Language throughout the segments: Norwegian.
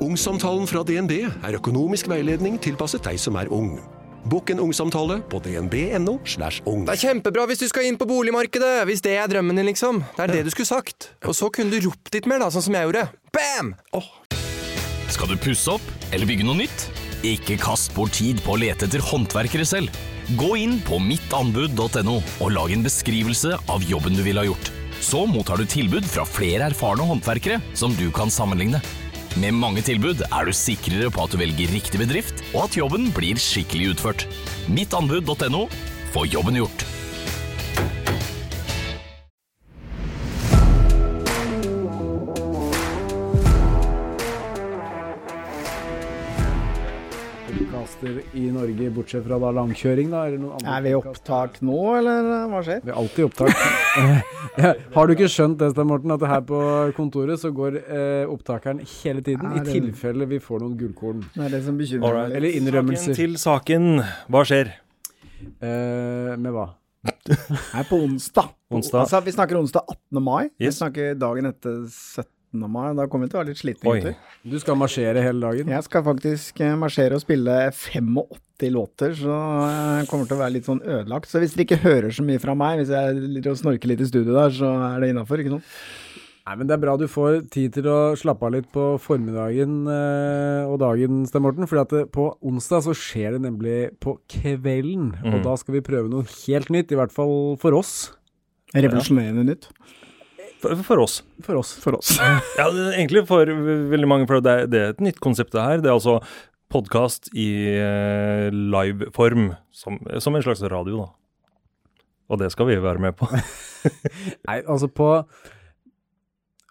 Ungsamtalen fra DNB er økonomisk veiledning tilpasset deg som er ung. Bokk en ungsamtale på dnb.no. slash ung. Det er kjempebra hvis du skal inn på boligmarkedet! Hvis det er drømmen din, liksom. Det er det du skulle sagt. Og så kunne du ropt litt mer, da, sånn som jeg gjorde. Bam! Skal du pusse opp eller bygge noe nytt? Ikke kast bort tid på å lete etter håndverkere selv. Gå inn på mittanbud.no og lag en beskrivelse av jobben du ville ha gjort. Så mottar du tilbud fra flere erfarne håndverkere som du kan sammenligne. Med mange tilbud er du sikrere på at du velger riktig bedrift, og at jobben blir skikkelig utført. Mittanbud.no få jobben gjort. Podcaster i Norge, bortsett fra da langkjøring, da? Eller noen andre Er vi opptak nå, eller hva skjer? Vi er alltid opptak. Har du ikke skjønt det, Stein Morten, at her på kontoret så går eh, opptakeren hele tiden, i tilfelle vi får noen gullkorn? Det er det som bekymrer meg. Eller innrømmelser. Til saken. Hva skjer? Eh, med hva? Her på onsdag. Onsdag. Altså, vi snakker onsdag 18. mai. Vi snakker dagen etter 17. mai. Da kommer vi til å være litt slitne, gutter. Du skal marsjere hele dagen? Jeg skal faktisk eh, marsjere og spille 85 låter, så jeg kommer til å være litt sånn ødelagt. Så hvis dere ikke hører så mye fra meg, hvis jeg og snorker litt i studio der, så er det innafor, ikke sant? Nei, men Det er bra du får tid til å slappe av litt på formiddagen eh, og dagen, Sten Morten. For at det, på onsdag så skjer det nemlig på kvelden. Og Mm. da skal vi prøve noe helt nytt, i hvert fall for oss. Revolusjonerende nytt. For, for oss. For oss. For oss. Ja, egentlig for veldig mange, for det det er et nytt konsept det her. Det er altså podkast i eh, liveform, som, som en slags radio, da. Og det skal vi være med på. Nei, altså på,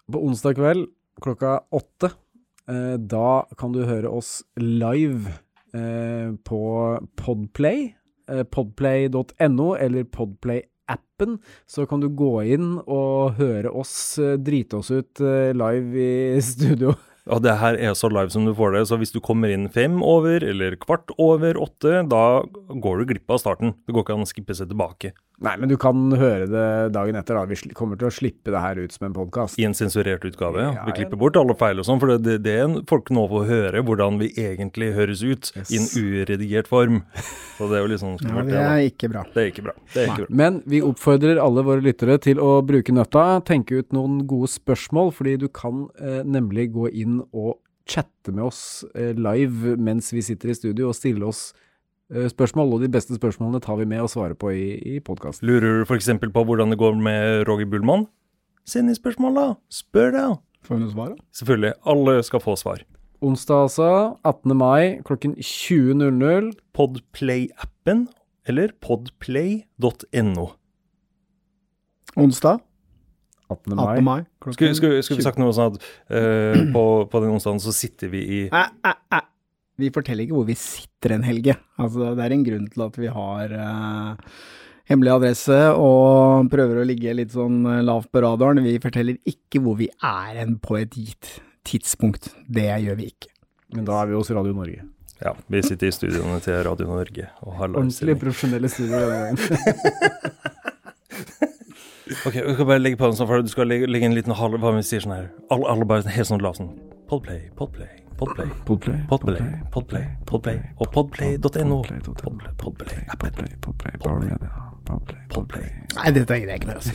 på onsdag kveld klokka åtte, eh, da kan du høre oss live eh, på Podplay. Eh, Podplay.no eller Podplay-appen. Så kan du gå inn og høre oss eh, drite oss ut eh, live i studio. Ja, det her er så live som du får det, så hvis du kommer inn fem over eller kvart over åtte, da går du glipp av starten. Det går ikke an å skippe seg tilbake Nei, men du kan høre det dagen etter. da. Vi kommer til å slippe det her ut som en podkast. i en sensurert utgave. Ja. Ja, Vi klipper bort alle feil og sånn, for det, det, det er en- folk nå får høre hvordan vi egentlig høres ut i en uredigert form. Så det er jo litt sånn Ja, skummelt. det det, er ikke bra. Det er ikke bra. Det er ikke bra. Men vi oppfordrer alle våre lyttere til å bruke nøtta, tenke ut noen gode spørsmål, fordi du kan eh, nemlig gå inn og chatte med oss eh, live mens vi sitter i studio og stille oss eh, spørsmål, og de beste spørsmålene tar vi med og svarer på i, i podkasten. Lurer du f.eks. på hvordan det går med Roger Bullmann? Send inn spørsmål, da. Spør, da. Får vi noe svar, da? Selvfølgelig. Alle skal få svar. Onsdag altså, 18. mai klokken 20.00. Podplay-appen eller podplay.no. Onsdag 18. 18. mai. mai. Skulle, skulle, skulle vi sagt noe sånn at uh, på, på den onsdagen så sitter vi i. Vi forteller ikke hvor vi sitter en helge. Altså, det er en grunn til at vi har uh, hemmelig adresse og prøver å ligge litt sånn eh, lavt på radaren. Vi forteller ikke hvor vi er en på et gitt tidspunkt. Det gjør vi ikke. Men da er vi hos Radio Norge. Ja, vi sitter i studioene til Radio Norge og har Ordentlig profesjonelle studioer. Ok, vi skal bare legge på en sånn, for du skal legge, legge en liten halv, hva vi sier sånn her. Alle, alle bare helt sånn lavt sånn. Podplay, Podplay, Podplay, Podplay, Podplay, Podplay, Podplay, og podplay.no. Podplay, Podplay. Podplay, Podplay. Nei, dette greier jeg ikke mer å si.